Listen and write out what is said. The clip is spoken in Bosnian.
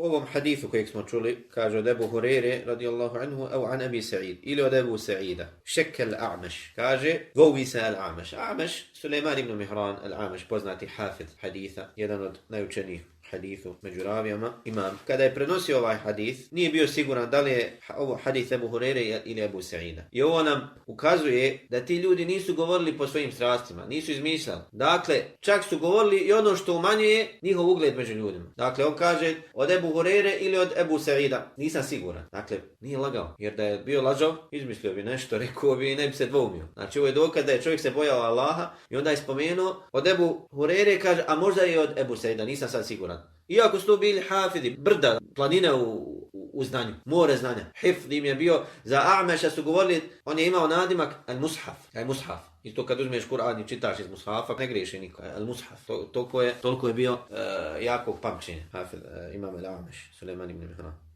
ovom hadithu kojeg smo čuli, kaže od Ebu Hurere radijallahu anhu, au an Abi Sa'id, ili od Ebu Sa'ida, šekel al al-A'maš, kaže, vovi se al ames A'meš, Suleiman ibn Mihran al ames poznati hafid haditha, jedan od najučenijih hadithu među ravijama imam. Kada je prenosio ovaj hadith, nije bio siguran da li je ovo hadith Ebu Hurere ili Ebu Sa'ina. I ovo nam ukazuje da ti ljudi nisu govorili po svojim strastima, nisu izmislili. Dakle, čak su govorili i ono što umanjuje njihov ugled među ljudima. Dakle, on kaže od Ebu Hurere ili od Ebu Sa'ina. Nisam siguran. Dakle, nije lagao. Jer da je bio lažov, izmislio bi nešto, rekao bi i ne bi se dvoumio. Znači, ovo je dokaz da je čovjek se bojao Allaha i onda je spomenuo od Ebu Hurere, kaže, a možda i od Ebu Sa'ina, nisam sad siguran. Iako su to bili hafidi, brda, planine u, u, u znanju, more znanja. Hifd im je bio, za Ameša su govorili, on je imao nadimak, al mushaf, al mushaf. I to kad uzmeš Kur'an i čitaš iz mushafa, ne greši niko, al mushaf. To, to je, toliko je bio uh, jakog pamćenja, hafid, uh, e, imam al Ameš, Suleiman ibn Mihran.